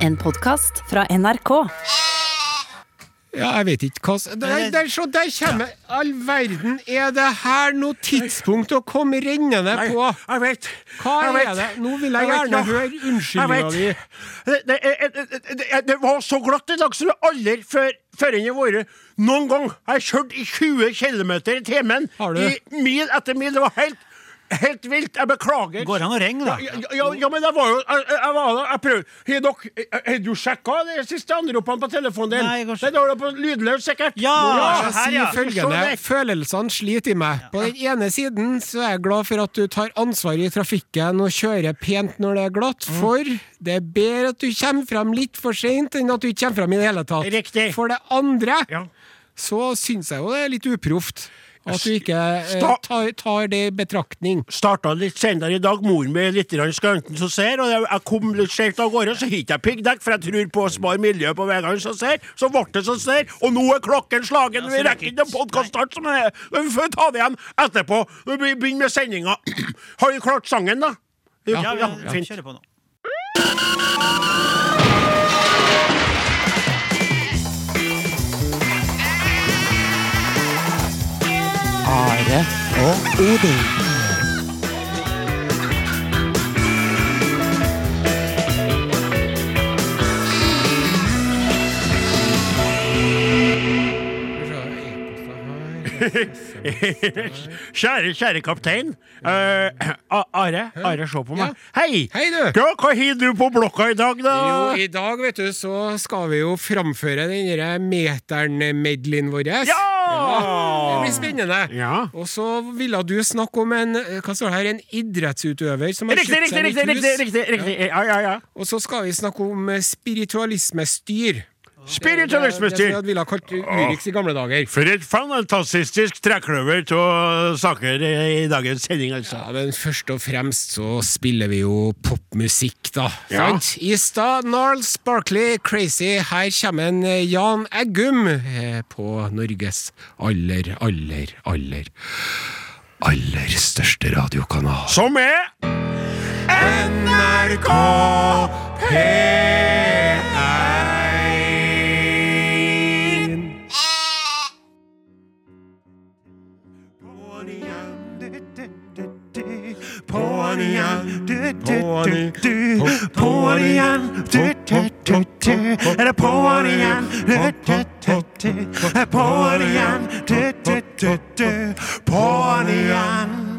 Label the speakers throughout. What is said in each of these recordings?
Speaker 1: En podkast fra NRK.
Speaker 2: Ja, jeg vet ikke hva Der, der, så der kommer All verden, er det her noe tidspunkt å komme rennende på?
Speaker 3: Jeg vet.
Speaker 2: Hva
Speaker 3: jeg
Speaker 2: er
Speaker 3: vet.
Speaker 2: det? Nå vil jeg gjerne høre unnskyldninga di.
Speaker 3: Det, det, det, det, det, det var så glatt i dag som det aldri før før enn det har vært noen gang. Jeg har kjørt i 20 km i timen.
Speaker 2: Har?
Speaker 3: I mil etter mil. Det var helt, helt vilt. Jeg beklager.
Speaker 4: Går han an å ringe, da?
Speaker 3: Ja, ja, ja, men jeg var jo Jeg, jeg var da, jeg prøvde Har dere Har du sjekka de siste anropene på telefonen din?
Speaker 4: Nei, ikke-
Speaker 3: Det har du på lydløs, sikkert.
Speaker 4: Ja,
Speaker 2: ja,
Speaker 4: her, ja.
Speaker 2: følgende, følelsene sliter i meg. På den ene siden så er jeg glad for at du tar ansvar i trafikken og kjører pent når det er glatt,
Speaker 3: Mm.
Speaker 2: for det er bedre at du kommer frem litt for seint enn at du ikke kommer frem i det hele tatt.
Speaker 3: Riktig.
Speaker 2: For det andre
Speaker 3: Ja.
Speaker 2: så syns jeg jo det er litt uproft at du ikke eh, tar, tar det i betraktning.
Speaker 3: Starta litt senere i dag. Moren min er litt skranten som ser, og jeg, jeg kom litt skjevt av gårde, så har ikke jeg piggdekk, for jeg tror på å spare miljøet på veiene som ser. Så ble det som ser, og nå er klokken slagen.
Speaker 4: Ja,
Speaker 3: Vi rekker ikke en podkaststart som er vi får ta det igjen etterpå. Vi begynner med sendinga. Har vi klart sangen, da?
Speaker 4: Ja, ja, ja,
Speaker 3: fint.
Speaker 4: kjører på nå.
Speaker 5: Og Odin.
Speaker 3: Kjære, kjære kaptein. Uh, Are, Are, se på meg. Hei!
Speaker 2: Hei, du.
Speaker 3: Ja, hva har du på blokka i dag, da?
Speaker 2: Jo, i dag, vet du, så skal vi jo framføre den derre meteren-medleyen vår.
Speaker 3: Ja!
Speaker 2: Det blir spennende.
Speaker 3: Ja.
Speaker 2: Og så ville du snakke om en eh, hva står det her, en idrettsutøver som har
Speaker 3: Riktig,
Speaker 2: kjøpt
Speaker 3: riktig,
Speaker 2: seg
Speaker 3: riktig,
Speaker 2: nytt
Speaker 3: riktig,
Speaker 2: hus.
Speaker 3: riktig, riktig. Ja, ja, ja.
Speaker 2: Og så skal vi snakke om eh, Spiritualismestyr. som vi ville ha kalt Urix i gamle dager.
Speaker 3: For et fantastisk trekløver av saker i dagens sending, altså.
Speaker 2: Ja, men først og fremst så spiller vi jo popmusikk, da.
Speaker 3: Ja.
Speaker 2: Sant? I stad Narls Barkley Crazy. Her kommer en eh, Jan Eggum eh, på Norges aller, aller, aller aller største radiokanal.
Speaker 3: Som er
Speaker 2: NRK P1.
Speaker 3: På'n igjen,
Speaker 2: på'n
Speaker 3: igjen, er det på'n igjen, på'n igjen, på'n igjen.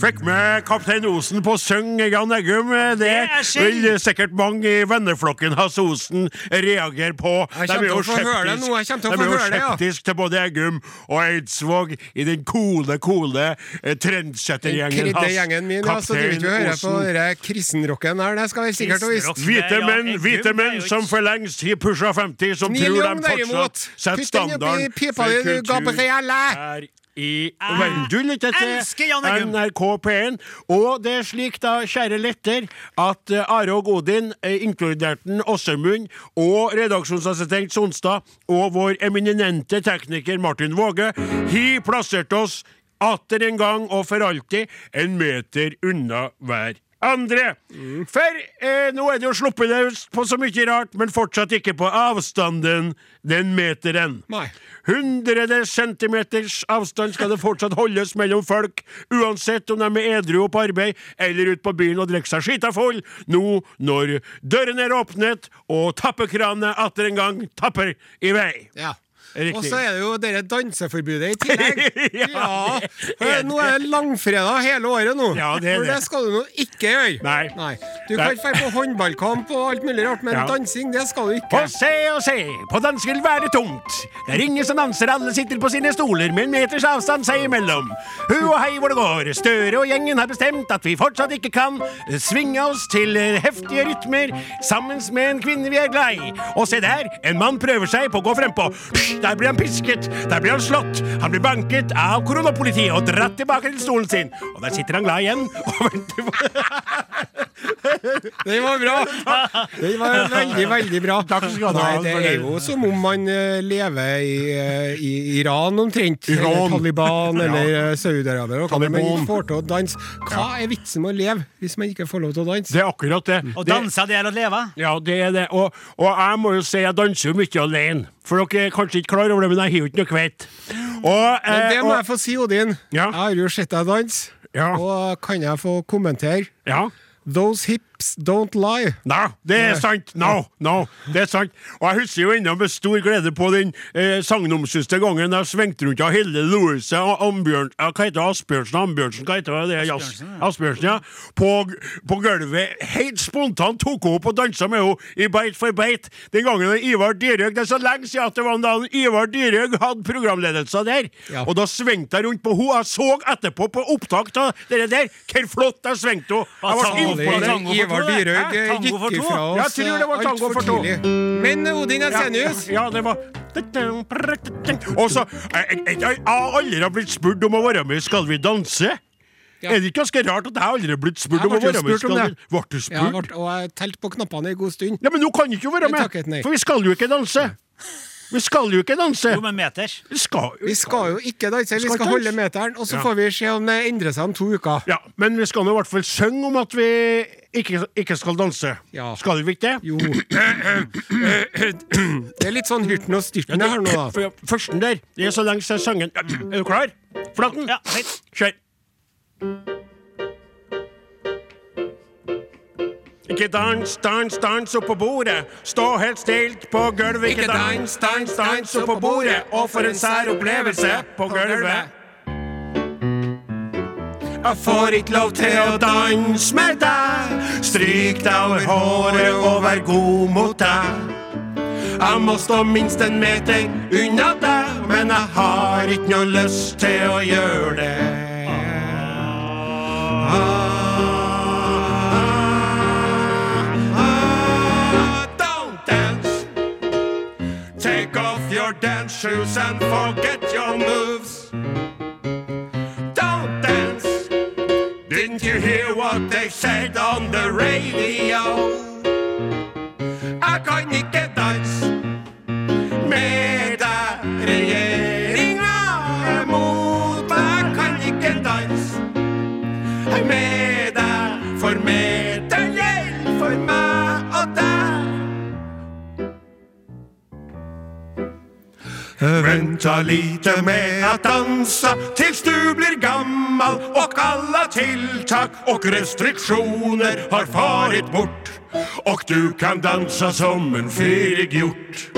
Speaker 3: Fikk med Kaptein Osen på å synge Jan Eggum. Det vil sikkert mange i venneflokken hans Osen reagere på.
Speaker 2: Jeg
Speaker 3: de er jo skeptiske til både Eggum og Eidsvåg i den coole, coole eh, trendsettergjengen
Speaker 2: hans. Kaptein vi på
Speaker 3: Osen.
Speaker 2: kristenrocken her. Det skal vi sikkert visst.
Speaker 3: Hvite menn, hvite menn som for lengst har pusha 50, som tror de fortsatt setter
Speaker 2: den
Speaker 3: standarden
Speaker 2: for kultur
Speaker 3: her i verden. Du lytter til NRK P1. Og det er slik, da, kjære letter, at eh, Are og Odin, eh, inkludert Åsemund, og redaksjonsassistent Sonstad, og vår eminente tekniker Martin Våge, har plassert oss atter en gang og for alltid en meter unna hver andre. For eh, nå er det jo sluppet løs på så mye rart, men fortsatt ikke på avstanden den meteren.
Speaker 2: Nei.
Speaker 3: Hundrede centimeters avstand skal det fortsatt holdes mellom folk, uansett om de er edru og på arbeid eller ute på byen og drikker seg skita full, nå når dørene er åpnet og tappekranene atter en gang tapper i vei.
Speaker 2: Ja. Og så er det jo dette danseforbudet i tillegg.
Speaker 3: Ja, er
Speaker 2: Nå er det langfredag hele året nå.
Speaker 3: Ja, det er
Speaker 2: For
Speaker 3: det.
Speaker 2: det skal du nå ikke gjøre.
Speaker 3: Nei.
Speaker 2: Du kan dra på håndballkamp og alt mulig rart, men
Speaker 3: Ja.
Speaker 2: dansing, det skal du ikke.
Speaker 3: Og se og se, på dansk vil være tungt. Det er ingen som danser, alle sitter på sine stoler med en meters avstand seg imellom. Hu og hei hvor det går, Støre og gjengen har bestemt at vi fortsatt ikke kan svinge oss til heftige rytmer sammen med en kvinne vi er glad i. Og se der, en mann prøver seg på å gå frempå. Psh, Der blir han pisket, der blir han slått, han blir banket av koronapolitiet og dratt tilbake til stolen sin. Og der sitter han glad igjen og venter på
Speaker 2: Den var bra! Den var veldig, veldig bra.
Speaker 3: Takk skal du ha
Speaker 2: Nei, det er jo som om man eh, lever i, eh, i Iran omtrent.
Speaker 3: Iran.
Speaker 2: Eller Taliban eller eh, Saudi-Arabia. hva Man får til å danse. Hva er vitsen med å leve hvis man ikke får lov til å danse?
Speaker 3: Det er akkurat det.
Speaker 4: Å
Speaker 3: det
Speaker 4: danse, det er å leve.
Speaker 3: ja, det er det. Og, og jeg må jo si jeg danser jo mye alene. For dere er kanskje ikke klar over det, men jeg har jo ikke noe kveit. Og,
Speaker 2: Men
Speaker 3: eh,
Speaker 2: det må
Speaker 3: og,
Speaker 2: jeg få si, Odin.
Speaker 3: Ja.
Speaker 2: Jeg har jo sett deg danse.
Speaker 3: Ja.
Speaker 2: Og kan jeg få kommentere?
Speaker 3: ja.
Speaker 2: those hip hips don't lie.
Speaker 3: Nei, det er sant! No, no, det er sant. Og jeg husker jo ennå med stor glede på den eh, sagnomsuste gangen jeg svingte rundt av Helle Louise og Ambjørn, ja, hva heter det, Asbjørnsen Ambjørnsen, hva heter det?
Speaker 4: Asbjørnsen, ja.
Speaker 3: Asbjørnsen, ja. På, på gulvet. Helt spontant tok hun opp og dansa med henne i Beit for beit. Den gangen Ivar Dyrhaug Det er så lenge siden at det var da Ivar Dyrhaug hadde programledelsen der.
Speaker 2: Ja.
Speaker 3: Og da svingte jeg rundt på henne. Jeg så etterpå på opptak av det der hvor flott jeg svingte henne. Jeg ble imponert.
Speaker 4: Det.
Speaker 2: Dyrhaug gikk ifra oss
Speaker 3: tror det var tango for to.
Speaker 2: tidlig. Men eh, Odin Ensenius
Speaker 3: Ja, det var Og så Jeg har aldri blitt spurt om å være med i Skal vi danse.
Speaker 2: Ja.
Speaker 3: Er det ikke ganske rart at jeg aldri har blitt spurt om å være med i Skal vi
Speaker 2: det.
Speaker 3: Ble du
Speaker 2: ja,
Speaker 3: spurt?
Speaker 2: vart- Og jeg telte på knappene en god stund.
Speaker 3: Ja, men nå kan ikke være
Speaker 2: Jeg takket nei.
Speaker 3: med, for vi skal jo ikke danse. Vi skal jo ikke danse.
Speaker 4: Jo, men meters.
Speaker 3: Vi skal
Speaker 2: Vi skal jo ikke danse, vi
Speaker 3: Skal
Speaker 2: skal holde meteren, og så
Speaker 3: Ja.
Speaker 2: får vi se om det endrer seg om to uker.
Speaker 3: Ja, men vi skal nå i hvert fall synge om at vi ikke, ikke skal danse.
Speaker 2: Ja.
Speaker 3: Skal vi ikke det?
Speaker 2: Jo. Det er litt sånn hyrten og styrten her nå, da.
Speaker 3: For Førsten der, det er så lenge siden sangen Er du klar? Flaten?
Speaker 4: Ja, fint.
Speaker 3: Kjør. Ikke dans, dans, dans oppå bordet. Stå helt stilt på gulvet. Ikke dans, dans, dans oppå bordet. Og for en sær opplevelse på gulvet. Jeg får ikke lov til å danse med deg. Stryk deg over håret og vær god mot deg. Jeg må stå minst en meter unna deg, men jeg har ikke noe lyst til å gjøre det. Ah, dance shoes and forget your moves. Don't dance. Didn't you hear what they said on the radio? Jeg kan Venta lite med att dansa tills du blir gammal och alla tilltag och restriktioner har farit bort och du kan dansa som en färig hjort.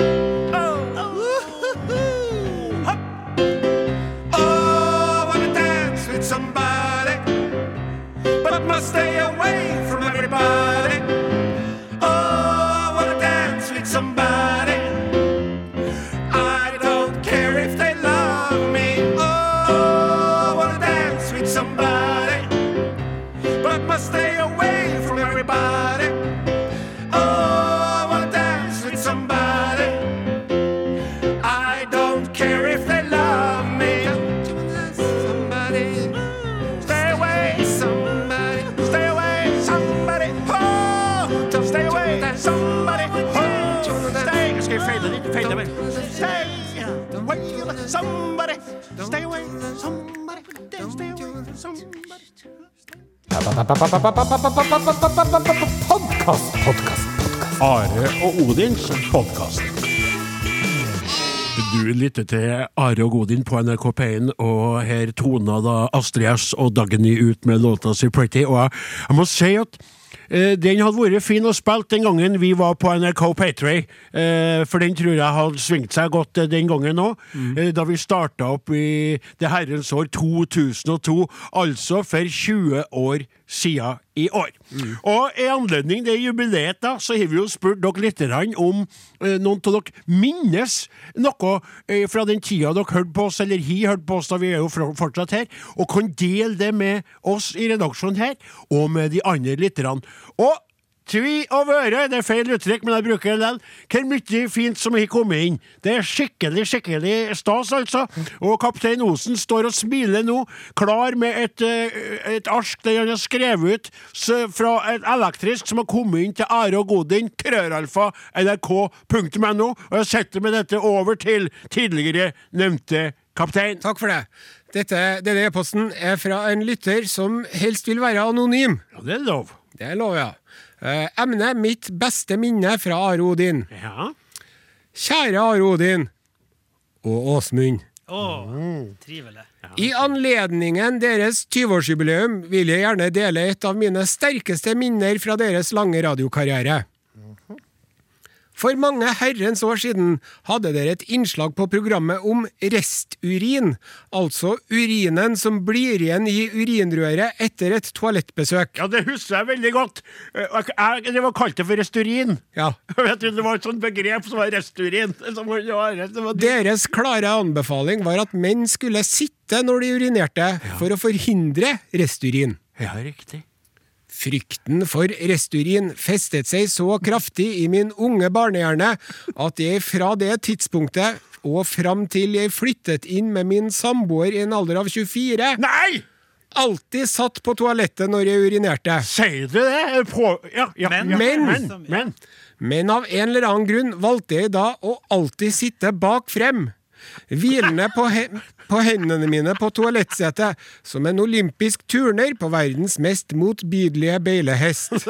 Speaker 5: Podkast, podkast, podkast.
Speaker 3: Are og Odins podkast. Du lytter til Are og Odin på NRK P1, og her toner da Astrid S og Dagny ut med låta si Pretty. Og jeg, jeg må si at eh, den hadde vært fin å spille den gangen vi var på NRK Patray, eh, for den tror jeg hadde svingt seg godt eh, den gangen òg. Eh, da vi starta opp i det herrens år 2002, altså for 20 år siden i år. Og i anledning det jubileet, da, så har vi jo spurt dere litt om eh, noen av dere minnes noe eh, fra den tida dere hørte på oss, eller har hørt på oss, da vi er jo fortsatt her, og kan dele det med oss i redaksjonen her, og med de andre lytterne. Og Tvi og vøre, det er feil uttrykk, men jeg bruker det likevel. Hvor mye fint som har kommet inn. Det er skikkelig, skikkelig stas, altså. Og kaptein Osen står og smiler nå, klar med et, eh, et ark der han har skrevet ut fra et elektrisk som har kommet inn til Are og Godin, krøralfa, nrk.no, og jeg setter med dette over til tidligere nevnte kaptein.
Speaker 2: Takk for det. Dette, denne e-posten er fra en lytter som helst vil være anonym.
Speaker 3: Ja, det er lov.
Speaker 2: Det er lov, jeg. Eh, emnet mitt beste minne fra Are Odin.
Speaker 3: Ja.
Speaker 2: Kjære Are Odin og Åsmund.
Speaker 4: Å, trivelig.
Speaker 2: I anledningen deres 20-årsjubileum vil jeg gjerne dele et av mine sterkeste minner fra deres lange radiokarriere. For mange herrens år siden hadde dere et innslag på programmet om resturin, altså urinen som blir igjen i urinrøret etter et toalettbesøk.
Speaker 3: Ja, det husker jeg veldig godt. Eh, Jeg, det var kalt det for resturin.
Speaker 2: Ja.
Speaker 3: Vet du, det var et sånt begrep som var resturin. Som var, det var,
Speaker 2: Deres klare anbefaling var at menn skulle sitte når de urinerte, for å forhindre resturin.
Speaker 3: Ja, riktig.
Speaker 2: Frykten for resturin festet seg så kraftig i min unge barnehjerne at jeg fra det tidspunktet og fram til jeg flyttet inn med min samboer i en alder av 24,
Speaker 3: Nei!
Speaker 2: alltid satt på toalettet når jeg urinerte.
Speaker 3: Sier du det? På, ja, ja,
Speaker 4: Men-
Speaker 3: ja,
Speaker 2: Men-
Speaker 3: men, men.
Speaker 2: Men av en eller annen grunn valgte jeg da å alltid sitte bak frem. Hvilende på, he på hendene mine på toalettsetet, som en olympisk turner på verdens mest motbydelige beilehest.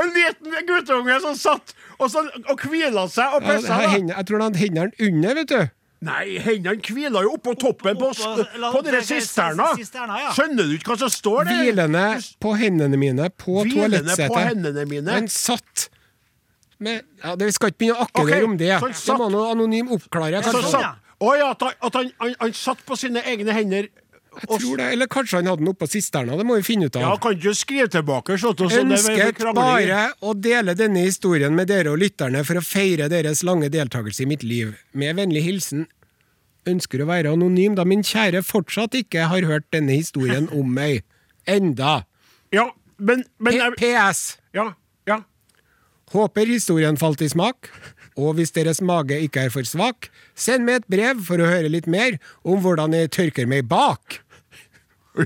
Speaker 3: En liten guttunge som satt og, så, og hvila seg og pissa.
Speaker 2: Ja, jeg tror han hadde hendene under, vet du.
Speaker 3: Nei, hendene hviler jo oppå toppen på,
Speaker 4: Oppå- la-
Speaker 3: på dere
Speaker 4: det-
Speaker 3: sisterna.
Speaker 4: ja.
Speaker 3: Skjønner du ikke hva som står der?
Speaker 2: Hvilende på hendene mine på
Speaker 3: på
Speaker 2: toalettsetet. Han satt med ja, det, Vi skal ikke begynne å akkerere
Speaker 3: okay,
Speaker 2: om det.
Speaker 3: så han
Speaker 2: Det må noe anonym oppklare. Kanskje.
Speaker 4: sånn,
Speaker 3: satt, å ja, at, han, han, han, han satt på sine egne hender.
Speaker 2: Jeg tror det, Eller kanskje han hadde den oppå sisterna. Det må vi finne ut av.
Speaker 3: Ja, kan ikke skrive tilbake? Så, så, så det er
Speaker 2: Ønsket bare å dele denne historien med dere og lytterne for å feire deres lange deltakelse i mitt liv. Med vennlig hilsen ønsker å være anonym, da min kjære fortsatt ikke har hørt denne historien om meg. Enda.
Speaker 3: Ja, men, men
Speaker 2: P PS.
Speaker 3: Ja, ja.
Speaker 2: Håper historien falt i smak. Og hvis deres mage ikke er for svak, send meg et brev for å høre litt mer om hvordan jeg tørker meg bak.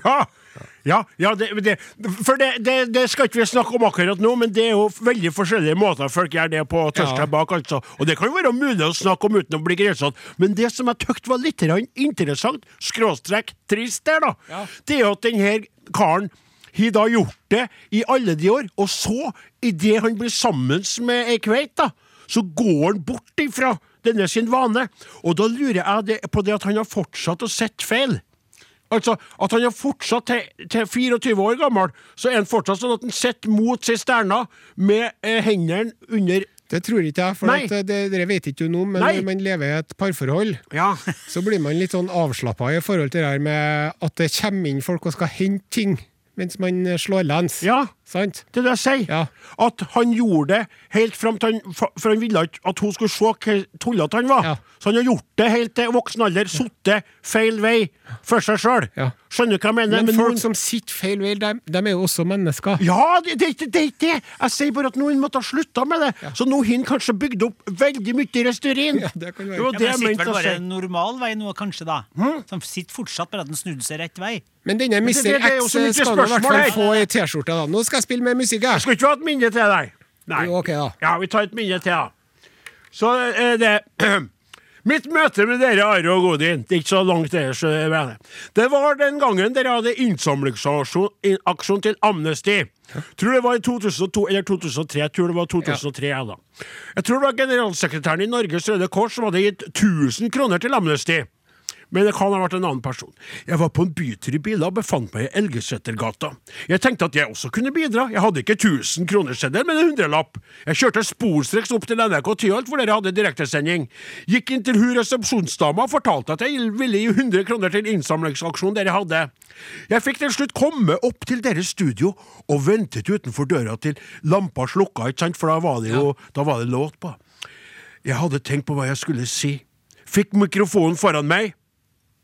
Speaker 3: Ja, ja, ja det, det, for det, det, det skal ikke vi snakke om akkurat nå, men det er jo veldig forskjellige måter folk gjør det på tørste
Speaker 2: Ja.
Speaker 3: bak. altså. Og det kan jo være mulig å snakke om uten å bli grensatt. men det som jeg tykte var litt interessant, skråstrekk trist der, da,
Speaker 2: Ja.
Speaker 3: det er jo at denne karen har da gjort det i alle de år, og så, idet han blir sammen med ei kveit, da, så går han bort ifra denne sin vane. Og da lurer jeg det, på det at han har fortsatt å sette feil. Altså, At han har fortsatt til, til 24 år gammel, så er han fortsatt sånn at han sitter mot sin stjerne med eh, hendene under
Speaker 2: Det tror ikke jeg, for at eh, det, dere vet ikke noe men
Speaker 3: Nei.
Speaker 2: når man lever i et parforhold,
Speaker 3: Ja.
Speaker 2: så blir man litt sånn avslappa i forhold til det her med at det kommer inn folk og skal hente ting mens man eh, slår lens.
Speaker 3: ja.
Speaker 2: Sant?
Speaker 3: Det er det jeg sier.
Speaker 2: Ja.
Speaker 3: At han gjorde det helt fram til han For for han ville ikke at hun skulle se hvor tullete han var.
Speaker 2: Ja.
Speaker 3: Så han har gjort det helt til voksen alder. Sittet feil vei for seg sjøl.
Speaker 2: Ja.
Speaker 3: Skjønner du hva jeg mener?
Speaker 2: Men, folk
Speaker 3: noen-
Speaker 2: som sitter feil vei, de, de er jo også mennesker.
Speaker 3: Ja, det, det, det, det er ikke det! Jeg sier bare at noen måtte ha slutta med det. Så nå har han kanskje bygd opp veldig mye restaurin.
Speaker 2: Ja, det kan være.
Speaker 3: Det var
Speaker 4: Ja, men sitter vel bare en normal vei nå, kanskje, da? Som sitter fortsatt, bare at den snudde seg rett vei.
Speaker 2: Men denne
Speaker 3: det-
Speaker 2: Mr.
Speaker 3: det
Speaker 2: X
Speaker 3: så
Speaker 2: skal i hvert fall få ei T-skjorte. da. Nå skal jeg spille mer musikk. jeg.
Speaker 3: Skulle ikke ha et minne til deg? Nei.
Speaker 2: Jo, ok da.
Speaker 3: Ja, vi tar et minne til, da. Så er det Mitt møte med dere, Are og Godin, det er ikke så langt deres det var den gangen dere hadde innsamlingsaksjon til Amnesty. Tror det var i 2002 eller 2003. Jeg tror det var 2003. Ja. da. Jeg tror det var generalsekretæren i Norges Røde Kors som hadde gitt 1000 kroner til Amnesty. Men det kan ha vært en annen person. Jeg var på en bytur i biler og befant meg i Elgesetergata. Jeg tenkte at jeg også kunne bidra. Jeg hadde ikke 1000 kronerseddel, men en hundrelapp. Jeg kjørte sporstreks opp til NRK Tyholt, hvor dere hadde direktesending. Gikk inn til hun resepsjonsdama og fortalte at jeg ville gi 100 kroner til innsamlingsaksjonen dere hadde. Jeg fikk til slutt komme opp til deres studio og ventet utenfor døra til lampa slukka, ikke sant, for da var det jo da var det låt på. Jeg hadde tenkt på hva jeg skulle si. Fikk mikrofonen foran meg.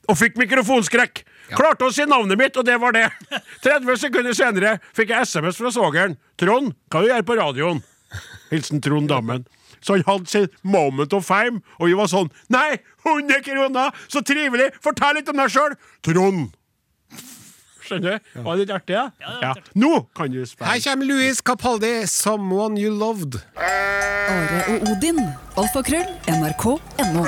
Speaker 3: Og fikk mikrofonskrekk. Klarte å si navnet mitt, og det var det. 30 sekunder senere fikk jeg SMS fra svogeren. 'Trond, hva du gjør på radioen?' Hilsen Trond Dammen. Så han hadde sin moment of fame, og vi var sånn Nei, 100 kroner! Så trivelig! Fortell litt om deg sjøl! Trond. Skjønner du? Var det litt artig, da? Ja, Nå kan du spørre.
Speaker 2: Her kommer Louis Capaldi, 'Someone You Loved'.
Speaker 1: Are og Odin. Alfakrøll. NRK.no.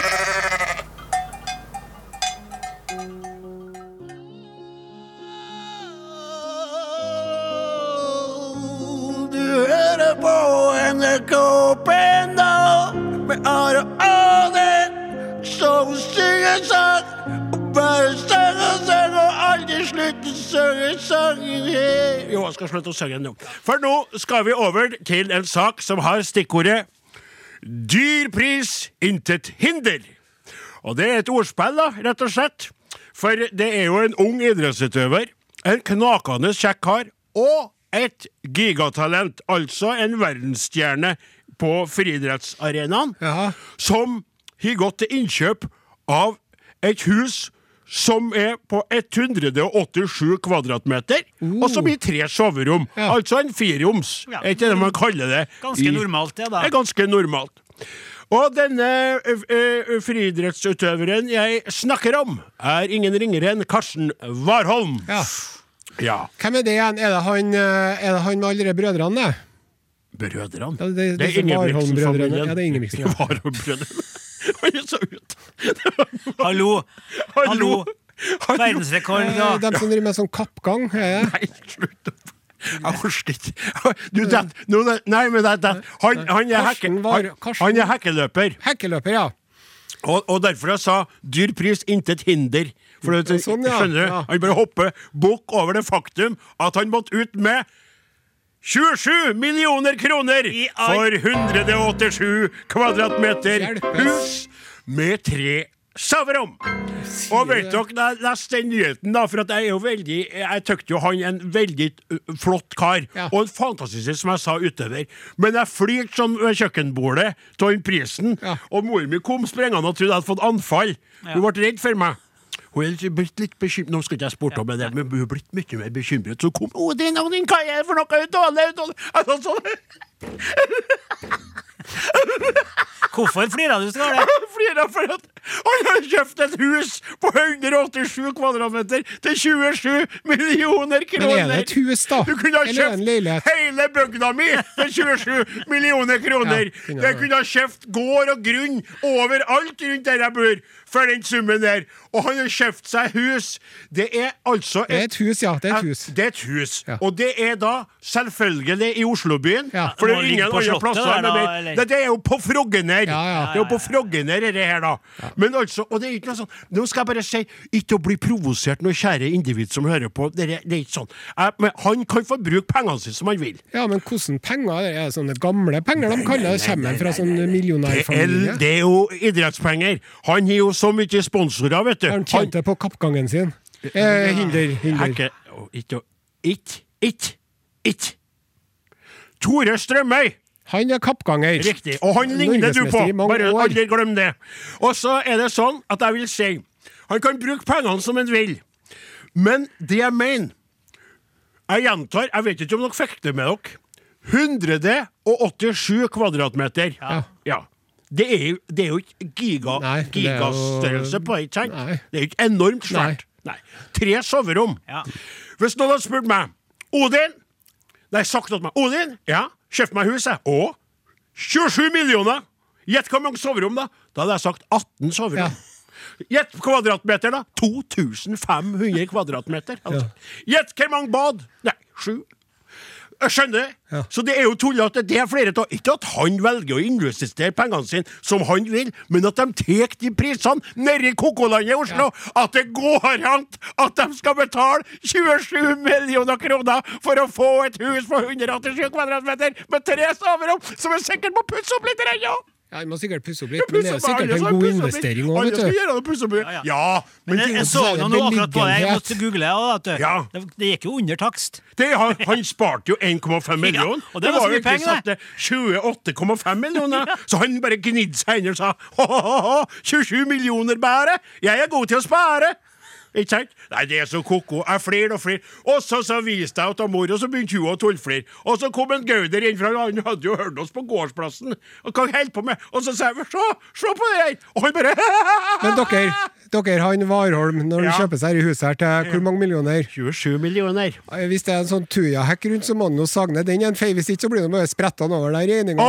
Speaker 3: NRK P1 med Are Odin, som synger sang. Bare sang og sang og aldri slutte å synge sangen. Jo, jeg skal slutte å synge nå. For nå skal vi over til en sak som har stikkordet Dyr pris, intet hinder. Og det er et ordspill, da, rett og slett. For det er jo en ung idrettsutøver, en knakende kjekk kar, og et gigatalent, altså en verdensstjerne på friidrettsarenaen,
Speaker 2: Ja.
Speaker 3: som har gått til innkjøp av et hus som er på 187 kvadratmeter, og som i tre soverom.
Speaker 2: Ja.
Speaker 3: Altså en fireroms,
Speaker 4: Ja.
Speaker 3: er ikke det man kaller det?
Speaker 4: Ganske
Speaker 3: i-
Speaker 4: normalt, det, da.
Speaker 3: Er ganske normalt. Og denne friidrettsutøveren jeg snakker om, er ingen ringere enn Karsten Warholm.
Speaker 2: Ja.
Speaker 3: Ja.
Speaker 2: Hvem er det igjen? Er det han, eh, er det han med alle de brødrene? det?
Speaker 3: Brødrene.
Speaker 2: Ja, det-
Speaker 3: det er Ingebrigtsen-familien.
Speaker 2: Ja, det er Ingebrigtsen, ja.
Speaker 3: Warholm-brødrene. Han er så ut.
Speaker 4: Hallo! Hallo!
Speaker 3: Hallo.
Speaker 4: Verdensrekord,
Speaker 2: Eh,
Speaker 4: da.
Speaker 2: De som driver med sånn kappgang. Er det?
Speaker 3: Nei, slutt opp. Jeg orker ikke. Du, det, nei, men det, det, han, han, er hekke, han, han er hekkeløper.
Speaker 2: Hekkeløper, ja.
Speaker 3: Og, og derfor jeg sa dyr pris, intet hinder. For det,
Speaker 2: Sånn, ja.
Speaker 3: skjønner du? Han bare hopper bukk over det faktum at han måtte ut med 27 millioner kroner for 187 kvadratmeter hus med tre soverom. Og vet dere, da jeg leste den nyheten, da, for jeg er jo veldig Jeg tykte jo han en veldig flott kar,
Speaker 2: Ja.
Speaker 3: og en fantastisk, som jeg sa, utøver. Men jeg flirte sånn ved kjøkkenbordet av den prisen,
Speaker 2: Ja.
Speaker 3: og mor mi kom sprengende og trodde jeg hadde fått anfall. Hun ble redd for meg. Hun er blitt litt bekymret Nå skal ikke jeg spurte om det, men hun er blitt mye mer bekymret. Så kom Odin, Odin, hva er det for noe? Utåle, utåle. Altså, sånn.
Speaker 4: Hvorfor flirer du, Skåle?
Speaker 3: Flirer for at han har kjøpt et hus på 187 kvadratmeter til 27 millioner kroner!
Speaker 2: Men er det et hus, da?
Speaker 3: Du kunne ha kjøpt hele bygda mi til 27 millioner kroner!
Speaker 2: Ja, kunne
Speaker 3: jeg
Speaker 2: ha.
Speaker 3: kunne ha kjøpt gård og grunn overalt rundt der jeg bor, for den summen der. Og han har kjøpt seg hus. Det er altså
Speaker 2: Det er et hus, ja. Det er et hus.
Speaker 3: det er et hus.
Speaker 2: Ja.
Speaker 3: Og det er da selvfølgelig i Oslobyen.
Speaker 2: Ja.
Speaker 3: For det er ingen andre plasser.
Speaker 4: der, da,
Speaker 3: mer. det, det er jo på Frogner.
Speaker 2: Ja, ja.
Speaker 3: Det er jo på Frogner, det her, da. Men altså, og det er ikke noe sånn Nå skal jeg bare si, ikke å bli provosert, noe kjære individ som hører på. Det er, det er ikke sånn. Jeg, men han kan få bruke pengene sine som han vil.
Speaker 2: Ja, men hvordan penger? Er det? Er sånne gamle penger de kaller det? Kommer fra sånn millionærfamilie?
Speaker 3: det er jo idrettspenger. Han har jo så mye sponsorer, vet du.
Speaker 2: Han tjente på kappgangen sin? Eh, hinder, hinder.
Speaker 3: Ikke Ikke Ikke Ikke Tore Strømøy!
Speaker 2: Han er kappganger.
Speaker 3: Riktig. Og han ligner du på! Bare aldri glem det. Og så er det sånn at jeg vil si Han kan bruke pengene som han vil, men det jeg mener Jeg gjentar, jeg vet ikke om dere fikk det med dere. 187 kvadratmeter.
Speaker 2: Ja. Ja.
Speaker 3: Det er, jo, det er jo ikke giga,
Speaker 2: Nei, jo-
Speaker 3: gigastørrelse på det, ikke sant? Det er jo ikke enormt svært. Nei. Tre soverom.
Speaker 4: Ja.
Speaker 3: Hvis noen hadde spurt meg Odin Nei, sagt til meg Odin, ja, kjøpt meg hus, jeg. Og 27 millioner! Gjett hvor mange soverom, da? Da hadde jeg sagt 18 soverom. Gjett kvadratmeter, da. 2500 kvadratmeter. Altså. Gjett hvor mange bad? Nei, sju. Jeg skjønner. Så det er jo tullete. Det er flere av Ikke at han velger å investere pengene sine som han vil, men at de tar de prisene nede i Kokolandet i Oslo. At det går an at de skal betale 27 millioner kroner for å få et hus på 187 kvadratmeter med tre soverom, som er sikkert må pusse opp litt ennå!
Speaker 2: Ja, Han må sikkert pusse opp litt, men det er sikkert en god investering òg, vet du.
Speaker 3: gjøre det, opp.
Speaker 4: Ja, ja.
Speaker 3: Ja, men
Speaker 4: Men jeg, jeg så
Speaker 2: så
Speaker 4: noe
Speaker 2: det
Speaker 4: nå akkurat på det. Jeg måtte google det. og vet du.
Speaker 3: Ja.
Speaker 4: Det, det gikk jo under takst.
Speaker 3: det, han, han sparte jo 1,5 millioner.
Speaker 4: og det var så
Speaker 3: jo ikke
Speaker 4: penger,
Speaker 3: satt til 28,5 millioner. Så han bare gnidde seg inn og sa ha-ha-ha, 27 millioner bare. Jeg er god til å spare. Ikke sant? Nei, det er så ko-ko. Jeg flirer og flirer. Og så, så viste jeg at mor, og så begynte hun å tullflire. Og så kom en Gauder inn, for han hadde jo hørt oss på gårdsplassen. Og hva holdt på med? Og så sa jeg se, se på det her! Og han bare
Speaker 2: Men dere, dere han Warholm, når han
Speaker 3: Ja.
Speaker 2: kjøper seg i huset her til hvor mange millioner?
Speaker 3: 27 millioner.
Speaker 2: Hvis det er en sånn Tuja-hekk rundt, så må han jo sagne den en fei. Hvis ikke, så blir det bare spretta over der regninga.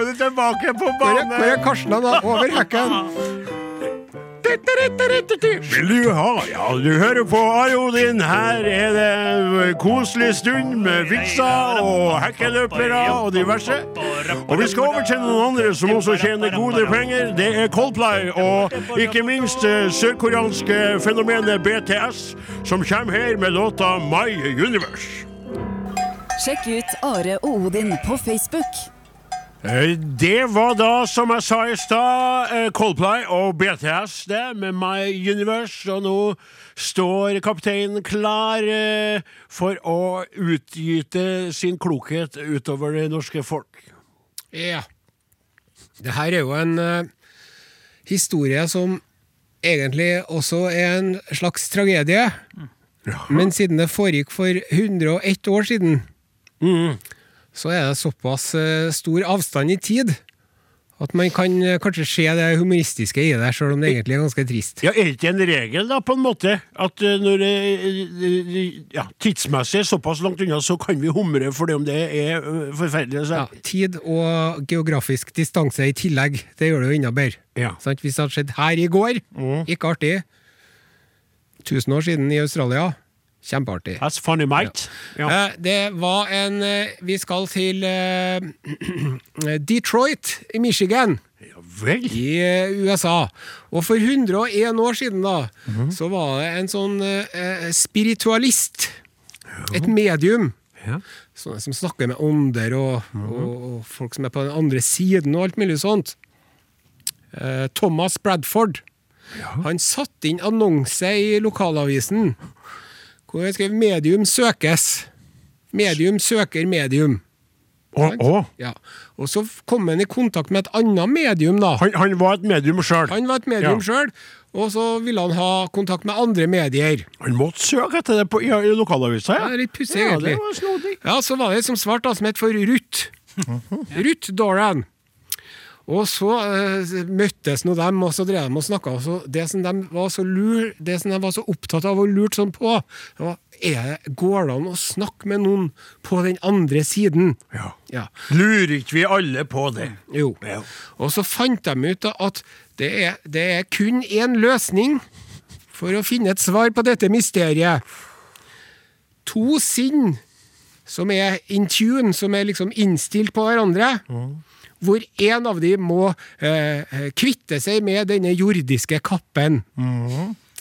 Speaker 3: Er vi tilbake på
Speaker 2: er, hvor
Speaker 3: banen.
Speaker 2: er Karsten da? Over hekken?
Speaker 3: Vil du ha? Ja, du hører på Arodin. Her er det koselig stund med vitser og hekkeløpere og diverse. Og vi skal over til noen andre som også tjener gode penger. Det er Coldplay og ikke minst eh, sørkoreanske fenomenet BTS, som kommer her med låta My Universe.
Speaker 1: Sjekk ut Are og Odin på Facebook.
Speaker 3: Eh, Det var da, som jeg sa i stad, eh, Coldplay og BTS det, med My Universe. Og nå står kapteinen klar eh, for å utgyte sin klokhet utover det norske folk.
Speaker 2: Ja. Det her er jo en uh, historie som egentlig også er en slags tragedie. Men siden det foregikk for 101 år siden, så er det såpass eh, stor avstand i tid at man kan eh, kanskje se det humoristiske i det, selv om det egentlig er ganske trist.
Speaker 3: Ja, Er det ikke en regel, da, på en måte, at eh, når det ja, tidsmessig er såpass langt unna, så kan vi humre for det om det er forferdelig? Så.
Speaker 2: Ja, tid og geografisk distanse i tillegg, det gjør det jo enda bedre.
Speaker 3: Ja.
Speaker 2: Sant? Hvis det hadde skjedd her i går, ikke artig. 1000 år siden i Australia, kjempeartig.
Speaker 3: That's funny, mate. Ja.
Speaker 2: Ja. Det var en eh, Vi skal til eh, Detroit i Michigan
Speaker 3: ja vel.
Speaker 2: i eh, USA. Og for 101 år siden, da, så var det en sånn eh, spiritualist. Et medium.
Speaker 3: Ja.
Speaker 2: Sånne som snakker med ånder og, og, og folk som er på den andre siden og alt mulig sånt. Eh, Thomas Bradford. Han satte inn annonse i lokalavisen hvor han skrev 'Medium søkes'. Medium søker medium.
Speaker 3: Å, å.
Speaker 2: Ja. Og så kom han i kontakt med et annet medium, da.
Speaker 3: Han, han var et medium sjøl.
Speaker 2: Han var et medium
Speaker 3: Ja.
Speaker 2: sjøl, og så ville han ha kontakt med andre medier.
Speaker 3: Han måtte søke etter det på, i, i lokalavisa,
Speaker 2: Det er litt pussig,
Speaker 3: ja,
Speaker 2: egentlig.
Speaker 3: det var snodig.
Speaker 2: Ja, så var det et som svarte, da, som het for Ruth. Ruth Doran. Og så uh, møttes nå dem, og så drev de og snakka. Det, som de var så lur, det som de var så opptatt av og lurt sånn på, det var er Går det an å snakke med noen på den andre siden?
Speaker 3: Ja.
Speaker 2: Ja.
Speaker 3: Lurer ikke vi alle på det?
Speaker 2: Jo.
Speaker 3: Ja.
Speaker 2: Og så fant de ut at det er, det er kun én løsning for å finne et svar på dette mysteriet. To sinn som er in tune, som er liksom innstilt på hverandre. Hvor en av dem må eh, eh, kvitte seg med denne jordiske kappen.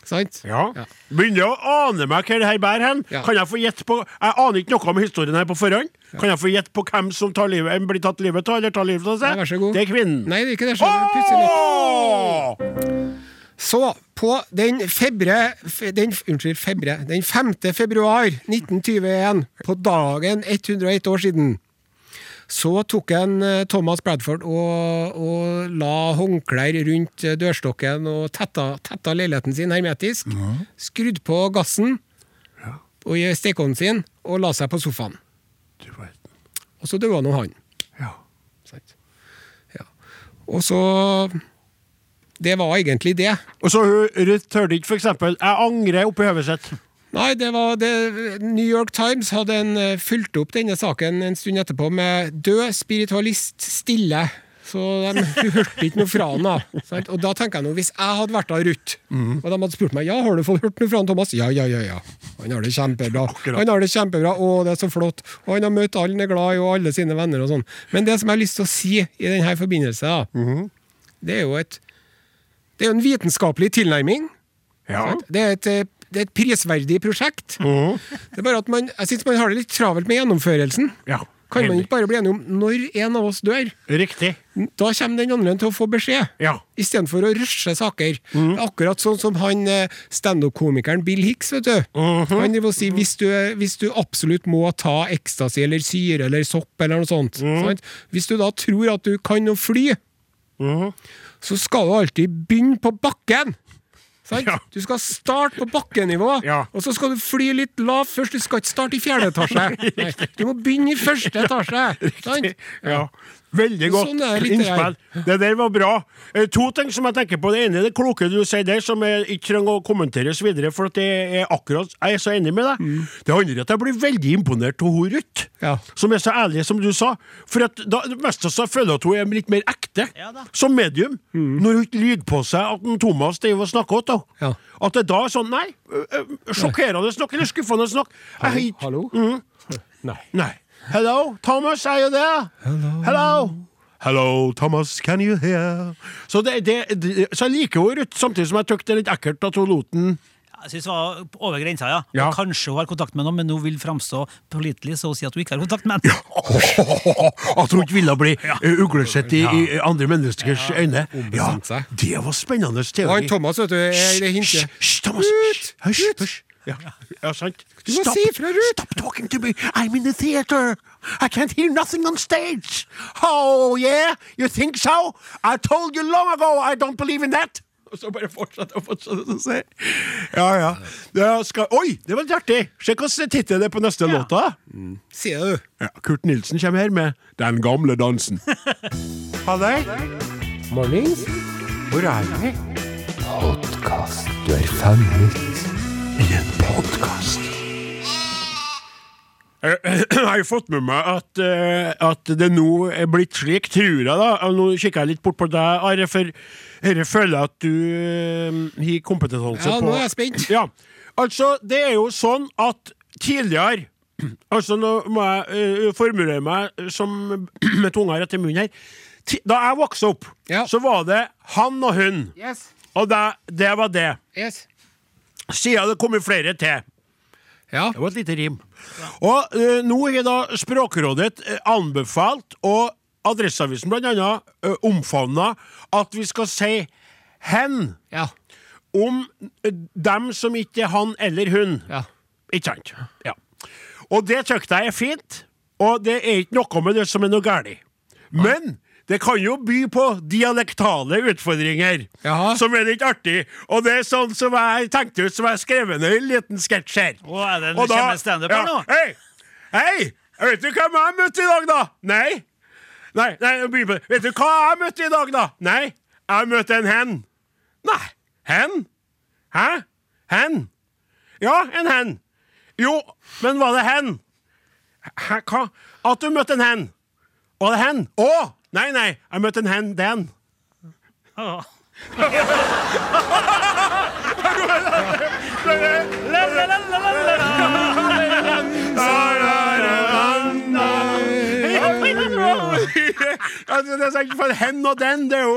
Speaker 2: Sant?
Speaker 3: Ja. Begynner å ane meg hva det her bærer hen.
Speaker 2: Ja.
Speaker 3: Kan jeg få gjette på Jeg aner ikke noe om historien her på forhånd. Kan jeg få gjette på hvem som tar livet, blir tatt livet av, eller tar livet av seg?
Speaker 2: Ja.
Speaker 3: Det er kvinnen.
Speaker 2: Nei, det er ikke det. skjønner Så, på den febre, fe- den, unnskyld, febre, den 5. februar 1921, på dagen 101 år siden, så tok en eh, Thomas Bradford og, og la håndklær rundt eh, dørstokken og tetta, tetta leiligheten sin hermetisk, skrudd på gassen og i stekeovnen sin og la seg på sofaen.
Speaker 3: Du vet.
Speaker 2: Og så døde nå han.
Speaker 3: Ja.
Speaker 2: Ja. Og så Det var egentlig det.
Speaker 3: Og så hun Ruth ikke for eksempel Jeg angrer oppi hodet sitt.
Speaker 2: Nei, det var det New York Times hadde en, eh, fulgt opp denne saken en stund etterpå med 'død spiritualist stille'. Så de hørte ikke noe fra han da. Og da tenker jeg nå, hvis jeg hadde vært av Ruth, og de hadde spurt meg ja, har du fått hørt noe fra han Thomas, ja, ja, ja, ja. Han har det kjempebra. Han har det kjempebra, å, det er så flott. Og han har møtt alle han er glad i, og alle sine venner og sånn. Men det som jeg har lyst til å si i denne forbindelse, da, det er jo et det er jo en vitenskapelig tilnærming.
Speaker 3: Ja.
Speaker 2: Det er et, eh, det er et prisverdig prosjekt. Det er bare at man, jeg synes man har det litt travelt med gjennomførelsen.
Speaker 3: ja.
Speaker 2: Kan man ikke bare bli enige om når en av oss dør?
Speaker 3: Riktig.
Speaker 2: Da kommer den andre til å få beskjed.
Speaker 3: Ja.
Speaker 2: Istedenfor å rushe saker.
Speaker 3: Mm.
Speaker 2: Akkurat sånn som han eh, standup-komikeren Bill Hicks. vet du.
Speaker 3: Mhm.
Speaker 2: Han driver og sier hvis du, hvis du absolutt må ta ecstasy eller syre eller sopp eller noe sånt mm. Hvis du da tror at du kan å fly, så skal du alltid begynne på bakken. Sant?
Speaker 3: Ja.
Speaker 2: Du skal starte på bakkenivå,
Speaker 3: Ja.
Speaker 2: og så skal du fly litt lavt først. Du skal ikke starte i fjerde etasje. Nei, du må begynne i første etasje. Sant?
Speaker 3: Ja. Veldig godt
Speaker 2: Sånn det
Speaker 3: innspill. Det der var bra. Eh, To ting som jeg tenker på. Det ene er det kloke du sier der, som jeg ikke trenger å kommenteres videre, for at jeg er akkurat Jeg er så enig med deg.
Speaker 2: Mm.
Speaker 3: Det andre er at jeg blir veldig imponert av hun Ruth,
Speaker 2: Ja.
Speaker 3: som er så ærlig som du sa. For at da, mest av føler at hun er litt mer ekte
Speaker 4: Ja
Speaker 3: som medium. Når hun ikke lyver på seg at en Thomas driver og snakker til
Speaker 2: Mm. Ja.
Speaker 3: At det da er sånn Nei, sjokkerende snakk eller skuffende snakk. Jeg Hallo? Mm.
Speaker 2: Hallo?
Speaker 3: Nei. Nei. Hello, Thomas, are you there? Hello. Hello. Hello, Thomas, can you hear? Så, det, det, det, så jeg liker jo Ruth, samtidig som jeg syns det er litt ekkelt at hun lot den
Speaker 4: Jeg synes det var over grensa, ja.
Speaker 3: Ja.
Speaker 4: Kanskje hun har kontakt med noen, men hun vil framstå pålitelig, så hun sier at hun ikke har kontakt med en.
Speaker 3: At hun ikke ville bli ja. uglesett i, i andre menneskers øyne. Ja, det var spennende
Speaker 2: Og
Speaker 3: teori.
Speaker 2: han Thomas, vet du, er det hintet.
Speaker 3: Hysj, Thomas! Hysj, hysj. Ja, ja, sant.
Speaker 2: Du må si ifra, Ruth.
Speaker 3: Stop talking to me! I'm in the theater! I can't hear nothing on stage! Oh, yeah? You think so? I told you long ago I don't believe in that! Og så bare fortsette og fortsette å se. Ja, ja. Det skal... Oi, det var litt artig! Se hvilken tittel det er på neste
Speaker 4: Ja.
Speaker 3: låta.
Speaker 2: Sier du.
Speaker 3: Ja, Kurt Nilsen kommer her med Den gamle dansen. Halløy!
Speaker 2: Mornings.
Speaker 3: Hvor er vi?
Speaker 5: Podkast. Du er fanget.
Speaker 3: I en podkast. Jeg har jo fått med meg at, eh, at det nå er blitt slik, tror jeg da. Og Nå kikker jeg litt bort på deg, Are, for dette føler jeg at du eh, har kompetanse
Speaker 2: Ja, nå er jeg spent.
Speaker 3: Ja, altså, det er jo sånn at tidligere Altså, nå må jeg uh, formulere meg som med tunga rett i munnen her. Da jeg vokste opp,
Speaker 2: Ja.
Speaker 3: så var det han og hun.
Speaker 2: Yes.
Speaker 3: Og det, det var det.
Speaker 2: Yes.
Speaker 3: Siden det kommer flere til.
Speaker 2: Ja.
Speaker 3: Det var et lite rim. Og uh, nå har da Språkrådet eh, anbefalt, og Adresseavisen blant annet, uh, omfavna at vi skal si hen
Speaker 2: Ja.
Speaker 3: om uh, dem som ikke er han eller hun.
Speaker 2: Ja.
Speaker 3: Ikke sant? Ja. Og det syns jeg er fint, og det er ikke noe med det som er noe galt. Men det kan jo by på dialektale utfordringer
Speaker 2: Jaha.
Speaker 3: som er litt artig. Og det er sånn som jeg tenkte ut som jeg skrev ned en liten sketsj her.
Speaker 4: Å, er det en
Speaker 3: Og da-
Speaker 4: standup her nå?
Speaker 3: Hei! Hei! Vet du hvem jeg møtte i dag, da? Nei? Nei, nei. Vet du hva jeg møtte i dag, da? Nei, jeg møtte en hen. Nei, hen? Hæ? Hen? Ja, en hen. Jo, men var det hen? Hæ, hva? At du møtte en hen. Var det hen? Å! Nei, nei, jeg møtte en hen, den.
Speaker 4: Jeg
Speaker 3: Altså, det er sikkert for hen og den, det er jo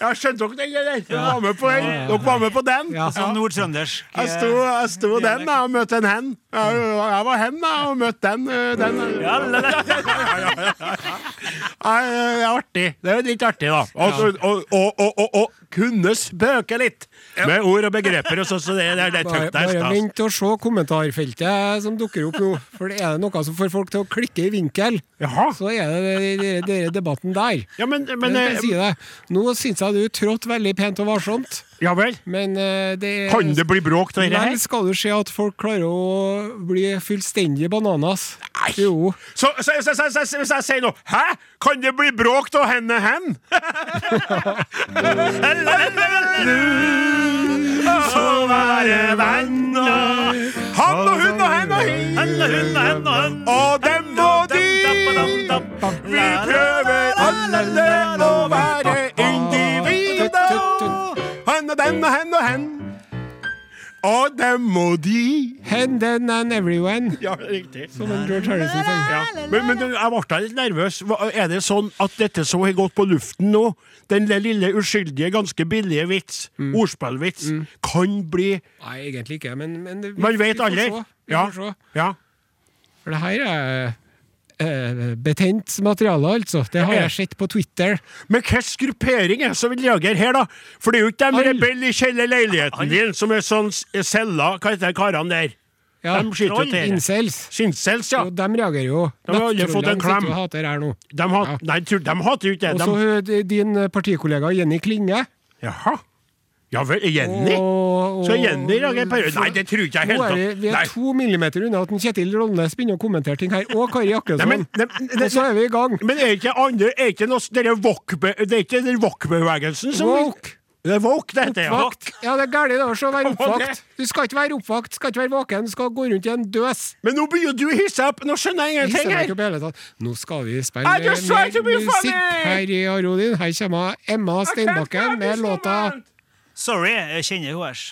Speaker 3: Jeg skjønte dere den, eller? Dere var med på den. Dere var med på den.
Speaker 2: Ja.
Speaker 4: Sånn nordtrøndersk.
Speaker 3: Jeg sto, jeg sto den da, og møtte en hen. Jeg, jeg var hen da, og møtte den. øh, den.
Speaker 4: Ja, la, la.
Speaker 3: Nei, Det er artig. Det er litt artig, da. Og, og, og, og, kunne spøke litt med ord og begreper. Og så, så det, det, det
Speaker 2: Bare, bare vent og se kommentarfeltet som dukker opp nå. For det er noe som får folk til å klikke i vinkel.
Speaker 3: Jaha.
Speaker 2: Så er det den- debatten der.
Speaker 3: Ja, men, men
Speaker 2: Men, jeg
Speaker 3: eh,
Speaker 2: si det. Nå syns jeg du trådte veldig pent og varsomt,
Speaker 3: Ja vel?
Speaker 2: men uh, det
Speaker 3: Kan det bli bråk av dette her?
Speaker 2: skal du se at folk klarer å bli fullstendig bananas.
Speaker 3: Nei.
Speaker 2: Jo.
Speaker 3: Så, så, så, så, så, hvis jeg sier noe Hæ? Kan det bli bråk av henne hen? Så være venner Han og hun og hen og hin
Speaker 4: og hun. Og
Speaker 3: dem og de Vi prøver alle Dem og de
Speaker 2: Hen, then and everyone.
Speaker 3: Ja, riktig
Speaker 2: Som en George Harrison sang.
Speaker 3: Ja. Men, men jeg ble litt nervøs. Er det sånn at dette som har gått på luften nå, den lille uskyldige, ganske billige vits, ordspillvits, kan bli
Speaker 2: Nei, egentlig ikke, men, men vi,
Speaker 3: Man vet aldri. Ja. ja.
Speaker 2: For det her er eh, betent materiale, altså. Det har jeg sett på Twitter.
Speaker 3: Men hvilken gruppering er det som vil reagere her, da? For det er jo ikke de rebell i kjellerleiligheten din som er sånn celler Hva heter de karene der?
Speaker 2: Ja,
Speaker 3: De skyter jo til.
Speaker 2: Incels.
Speaker 3: Sincels, ja.
Speaker 2: Jo, de reagerer jo.
Speaker 3: De har aldri fått en klem.
Speaker 2: sitter hater her nå.
Speaker 3: De, hat,
Speaker 2: Ja.
Speaker 3: Nei, de hater jo ikke det.
Speaker 2: Og så hun- din partikollega Jenny Klinge.
Speaker 3: jaha. Ja vel, Jenny?
Speaker 2: Og,
Speaker 3: Så Jenny reagerer parodi? Nei, det tror ikke jeg
Speaker 2: Nå
Speaker 3: helt
Speaker 2: er vi, vi er to millimeter unna at en Kjetil Rollnes begynner å kommentere ting her, og Kari Jakkesson. og så er vi i gang.
Speaker 3: Men er ikke andre Er ikke noe Det er ikke den wok-bevegelsen som
Speaker 2: Woke.
Speaker 3: Det er woke, det heter.
Speaker 2: Oppvakt. Ja, det er galt da, så vær
Speaker 3: Hva
Speaker 2: oppvakt. Du skal ikke være oppvakt, skal ikke være våken, du skal gå rundt i en døs.
Speaker 3: Men nå begynner du å hisse opp! Nå skjønner jeg ingenting
Speaker 2: ikke
Speaker 3: her!
Speaker 2: Nå skal vi spille mer musikk her i Arodin. Her kommer Emma Steinbakken med låta
Speaker 4: Sorry, jeg kjenner hun her.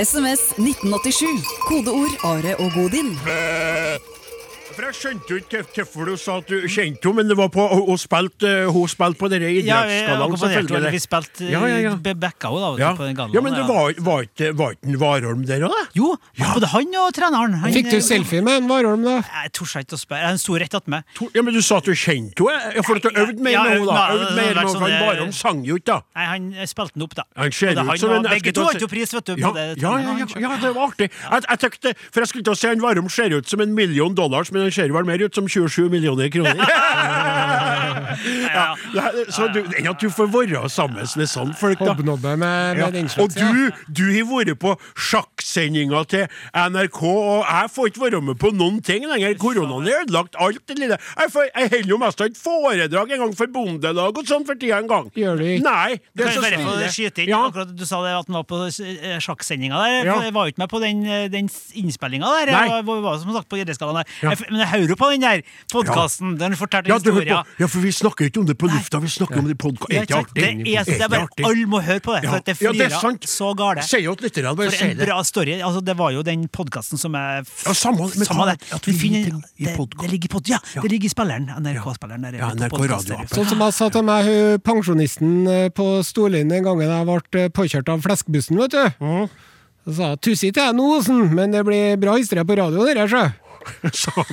Speaker 1: SMS 1987. Kodeord Are og Godin.
Speaker 3: For Jeg skjønte jo ikke hvorfor du sa at du kjente henne, men det var på hun spilte, spilt på denne idrettsgallaen,
Speaker 4: ja, henne. Vi spilte
Speaker 3: Ja, ja, ja.
Speaker 4: backa henne da,
Speaker 3: Ja.
Speaker 4: på den gallaen.
Speaker 3: ja, men det var, var ikke var ikke en Warholm der òg, da?
Speaker 4: Jo, både han og treneren. Han,
Speaker 2: Fikk du selfie med en Warholm, da?
Speaker 4: Jeg torde ikke å spørre. Han sto rett attmed.
Speaker 3: Ja, men du sa at du kjente henne? Ja, for at du øvde mer
Speaker 4: Ja,
Speaker 3: med henne, da.
Speaker 4: Øvd
Speaker 3: mer med
Speaker 4: sånn,
Speaker 3: henne.
Speaker 4: eh,
Speaker 3: Warholm sang jo ikke, da.
Speaker 4: Nei, han spilte den opp, da.
Speaker 3: Han ser ut som en
Speaker 4: Begge to vant jo pris, vet du.
Speaker 3: Ja, ja, ja,
Speaker 4: og
Speaker 3: ja,
Speaker 4: han.
Speaker 3: ja, det var artig. Jeg, jeg for jeg skulle til å si en Warholm ser ut som en million dollars, men han ser vel mer ut som 27 millioner kroner. ja, er- så du, enn at du får være sammen med sånne folk, da.
Speaker 2: Hobnobbe med,
Speaker 3: Ja.
Speaker 2: med den
Speaker 3: Og
Speaker 2: slags. ja.
Speaker 3: du, du har vært på sjakksendinga til NRK, og jeg får ikke være med på noen ting lenger. Koronaen har ødelagt alt det lille. Jeg, får, jeg holder jo mest av et foredrag en gang for bondelag og sånn for tida en gang.
Speaker 2: Gjør du ikke?
Speaker 3: Nei, det er så stille. Ja.
Speaker 4: Akkurat Du sa det at han var på eh, sjakksendinga der.
Speaker 3: Ja.
Speaker 4: Jeg var jo ikke med på den, eh, den innspillinga der.
Speaker 3: Nei.
Speaker 4: Jeg var, var, som sagt på Idrettsgallaen der.
Speaker 3: Ja.
Speaker 4: Jeg Men jeg hører jo på den der podkasten. Den fortalte
Speaker 3: Ja, du
Speaker 4: historier.
Speaker 3: ja, for vi snakker ikke om det på lufta, vi snakker om det i podkast.
Speaker 4: Ja? Det er, det er bare,
Speaker 3: artig?
Speaker 4: Alle må høre på det,
Speaker 3: Ja.
Speaker 4: for at det
Speaker 3: Ja, det er
Speaker 4: flirer
Speaker 3: sant.
Speaker 4: så gale.
Speaker 3: Bare
Speaker 4: For en bra story. Altså, det var jo den podkasten som er
Speaker 3: Ja, samme- men
Speaker 4: samme det.
Speaker 3: at vi
Speaker 4: finner- det, det ligger i pod, ja, det ligger i spilleren. NRK-spilleren.
Speaker 3: Ja, NRK radioappen.
Speaker 2: Sånn som jeg sa til meg, hun pensjonisten eh, på Storlien den gangen jeg ble eh, påkjørt av fleskbussen, vet du.
Speaker 3: Mm.
Speaker 2: Så sa jeg tussi til jeg nå, Osen, men det blir bra historie på radioen, det Sånn. sjø.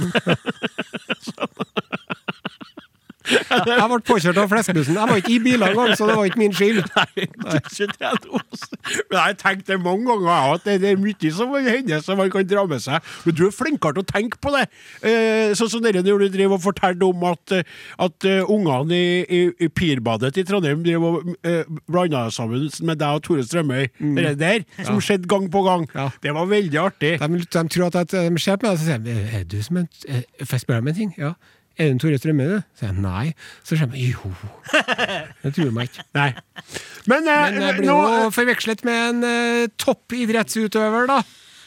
Speaker 2: Jeg ble påkjørt av fleskbussen. Jeg var ikke i bilen engang, så det var ikke min skyld.
Speaker 3: Nei, ikke det, altså. Men jeg har tenkt det mange ganger, jeg, at det- er mye som hender som man kan dra med seg. Men du er flinkere til å tenke på det. Eh, sånn som dere når du driver og forteller om at, eh, at eh, ungene i, i, i Pirbadet i Trondheim driver og blanda sammen med deg og Tore Strømøy. Det der, som skjedde gang på gang.
Speaker 2: Ja.
Speaker 3: Det var veldig artig.
Speaker 2: De, de tror at, de ser på meg, og sier Er du som en Får jeg spørre om en ting? Ja. Er det en Tore Strømme, du? Så sier jeg nei. Så sier jeg jo. Det tror meg ikke.
Speaker 3: Nei. Men, eh,
Speaker 2: Men jeg blir
Speaker 3: nå
Speaker 2: jo forvekslet med en uh, toppidrettsutøver, da.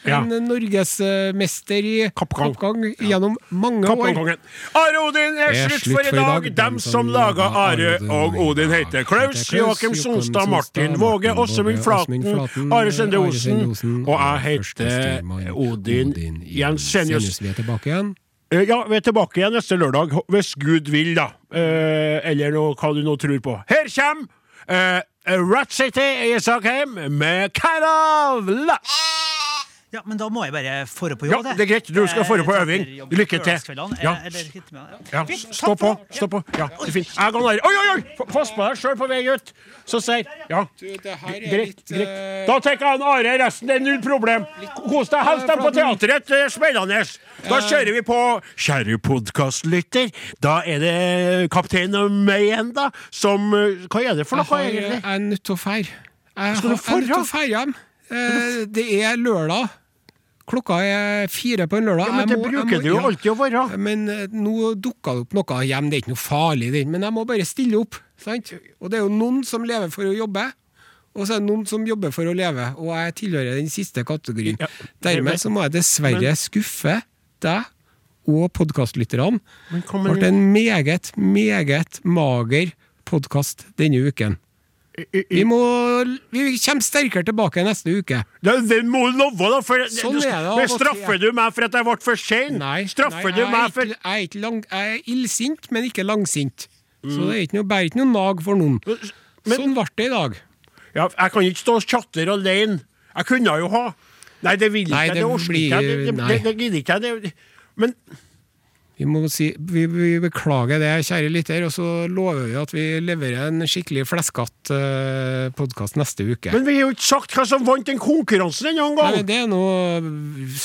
Speaker 3: Ja.
Speaker 2: En uh, norgesmester i
Speaker 3: Kappgang.
Speaker 2: kappgang gjennom mange år.
Speaker 3: Kappkongen. Are Odin er slutt for i dag. Dem som laga Are og Odin, heter Klaus Joakim Sonstad, Martin Våge, Åsemund Flaten, Are Sende Osen, og jeg heter Odin Jensenius.
Speaker 2: Vi er tilbake igjen.
Speaker 3: Eh, Ja, vi er tilbake igjen neste lørdag, hvis Gud vil, da. Eh, eller noe, hva du nå tror på. Her kommer eh, Rat City i Sakheim med Kind of Love.
Speaker 4: Ja, men da må jeg bare fore på
Speaker 3: Ja,
Speaker 4: jobb.
Speaker 3: det er greit. Du skal fore på øving. Lykke til. Ja.
Speaker 4: Ja. Ja.
Speaker 3: Ja, stå på. Stå på. Ja, det er fint. Jeg går. Oi, oi, oi! Pass på deg sjøl på vei ut. Så sier Ja, greit. greit. Da tar jeg Are resten. Det er null problem. Kos deg. Hils dem på teatret. Det er spennende. Da kjører vi på. Kjære podkastlytter, da er det kaptein og meg igjen, da, som eh, Hva er det for noe,
Speaker 2: har, jeg
Speaker 3: egentlig?
Speaker 2: er nødt til å feire. Jeg, er nødt til å feire hjem. Eh, Det er lørdag. Klokka er fire på en lørdag.
Speaker 3: Ja, men det
Speaker 2: må-
Speaker 3: bruker det jo
Speaker 2: ja.
Speaker 3: alltid å være.
Speaker 2: Men eh, nå dukka det opp noe hjem, det er ikke noe farlig, men jeg må bare stille opp. Sant? Og det er jo noen som lever for å jobbe, og så er det noen som jobber for å leve, og jeg tilhører den siste kategorien.
Speaker 3: Ja,
Speaker 2: Dermed så må jeg dessverre skuffe deg og podkastlytterne. Det ble en meget, meget mager podkast denne uken. Vi, må, vi kommer sterkere tilbake neste uke.
Speaker 3: Det, det må du love, da. For,
Speaker 2: Sånn er det
Speaker 3: straffer du meg for at jeg ble for sein?
Speaker 2: Nei,
Speaker 3: Straffer
Speaker 2: nei
Speaker 3: du meg for
Speaker 2: jeg, er lang, jeg er illsint, men ikke langsint. Så
Speaker 3: Mm.
Speaker 2: det er ikke noe, bærer ikke noe nag for noen.
Speaker 3: Men-
Speaker 2: sånn ble det i dag.
Speaker 3: Ja, jeg kan ikke stå og chatte alene. Jeg kunne jo ha Nei, det vil ikke
Speaker 2: Nei,
Speaker 3: jeg. Det
Speaker 2: det
Speaker 3: orker ikke jeg. Det, det, det, det gidder ikke jeg. Men
Speaker 2: Vi må si, vi, vi beklager det, kjære lytter, og så lover vi at vi leverer en skikkelig fleskete uh, podkast neste uke.
Speaker 3: Men vi har jo ikke sagt hva som vant den konkurransen ennå
Speaker 2: Nei, Det er nå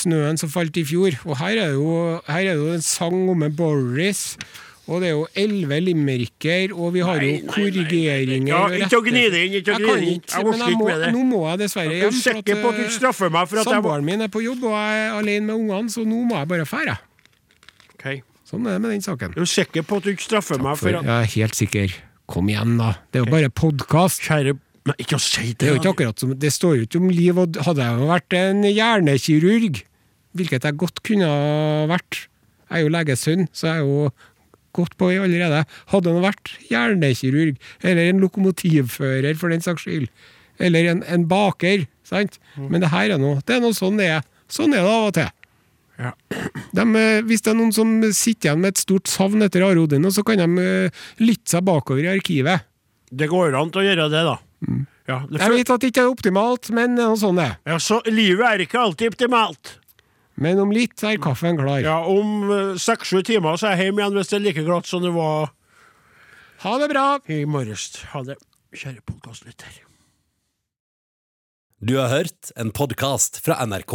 Speaker 2: snøen som falt i fjor, og her er jo, her er jo en sang om en Boris. Og det er jo elleve limericker, og vi har jo
Speaker 3: Nei, nei.
Speaker 2: korrigeringer.
Speaker 3: Ja, ikke å gni det inn, ikke å gni det inn. Jeg orker ikke med det.
Speaker 2: nå må jeg dessverre
Speaker 3: Er
Speaker 2: hjem.
Speaker 3: Jeg
Speaker 2: er
Speaker 3: sikker på at du
Speaker 2: eh,
Speaker 3: straffer meg for at jeg
Speaker 2: Samboeren min er på jobb, og jeg er alene med ungene, så nå må jeg bare fære.
Speaker 3: Ok.
Speaker 2: Sånn er det med den saken.
Speaker 3: Du sikker på at du ikke straffer meg
Speaker 2: For
Speaker 3: at
Speaker 2: jeg er helt sikker. Kom igjen, da. Det er jo bare podkast.
Speaker 3: Kjære Nei, ikke å si det!
Speaker 2: Det er jo ikke akkurat som Det står jo ikke om liv og Hadde jeg jo vært en hjernekirurg, hvilket jeg godt kunne ha vært Jeg er jo legesønn, så jeg er jo godt på i allerede. Hadde han vært hjernekirurg, eller en lokomotivfører for den saks skyld, eller en, en baker, sant? Men det her er noe Det er noe sånn det er. Sånn er det av og til.
Speaker 3: Ja.
Speaker 2: De, eh, hvis det er noen som sitter igjen med et stort savn etter Are Odin, så kan de eh, lytte seg bakover i arkivet.
Speaker 3: Det går an til å gjøre det, da. Ja, det
Speaker 2: Jeg vet at det ikke er optimalt, men noe sånt er.
Speaker 3: ja, så livet er ikke alltid optimalt.
Speaker 2: Men om litt er kaffen klar.
Speaker 3: Ja, Om eh, seks-sju timer så er jeg hjemme igjen hvis det er like glatt som det var
Speaker 2: Ha det bra!
Speaker 3: i morges. Ha det, kjære podkastlytter.
Speaker 6: Du har hørt en podkast fra NRK.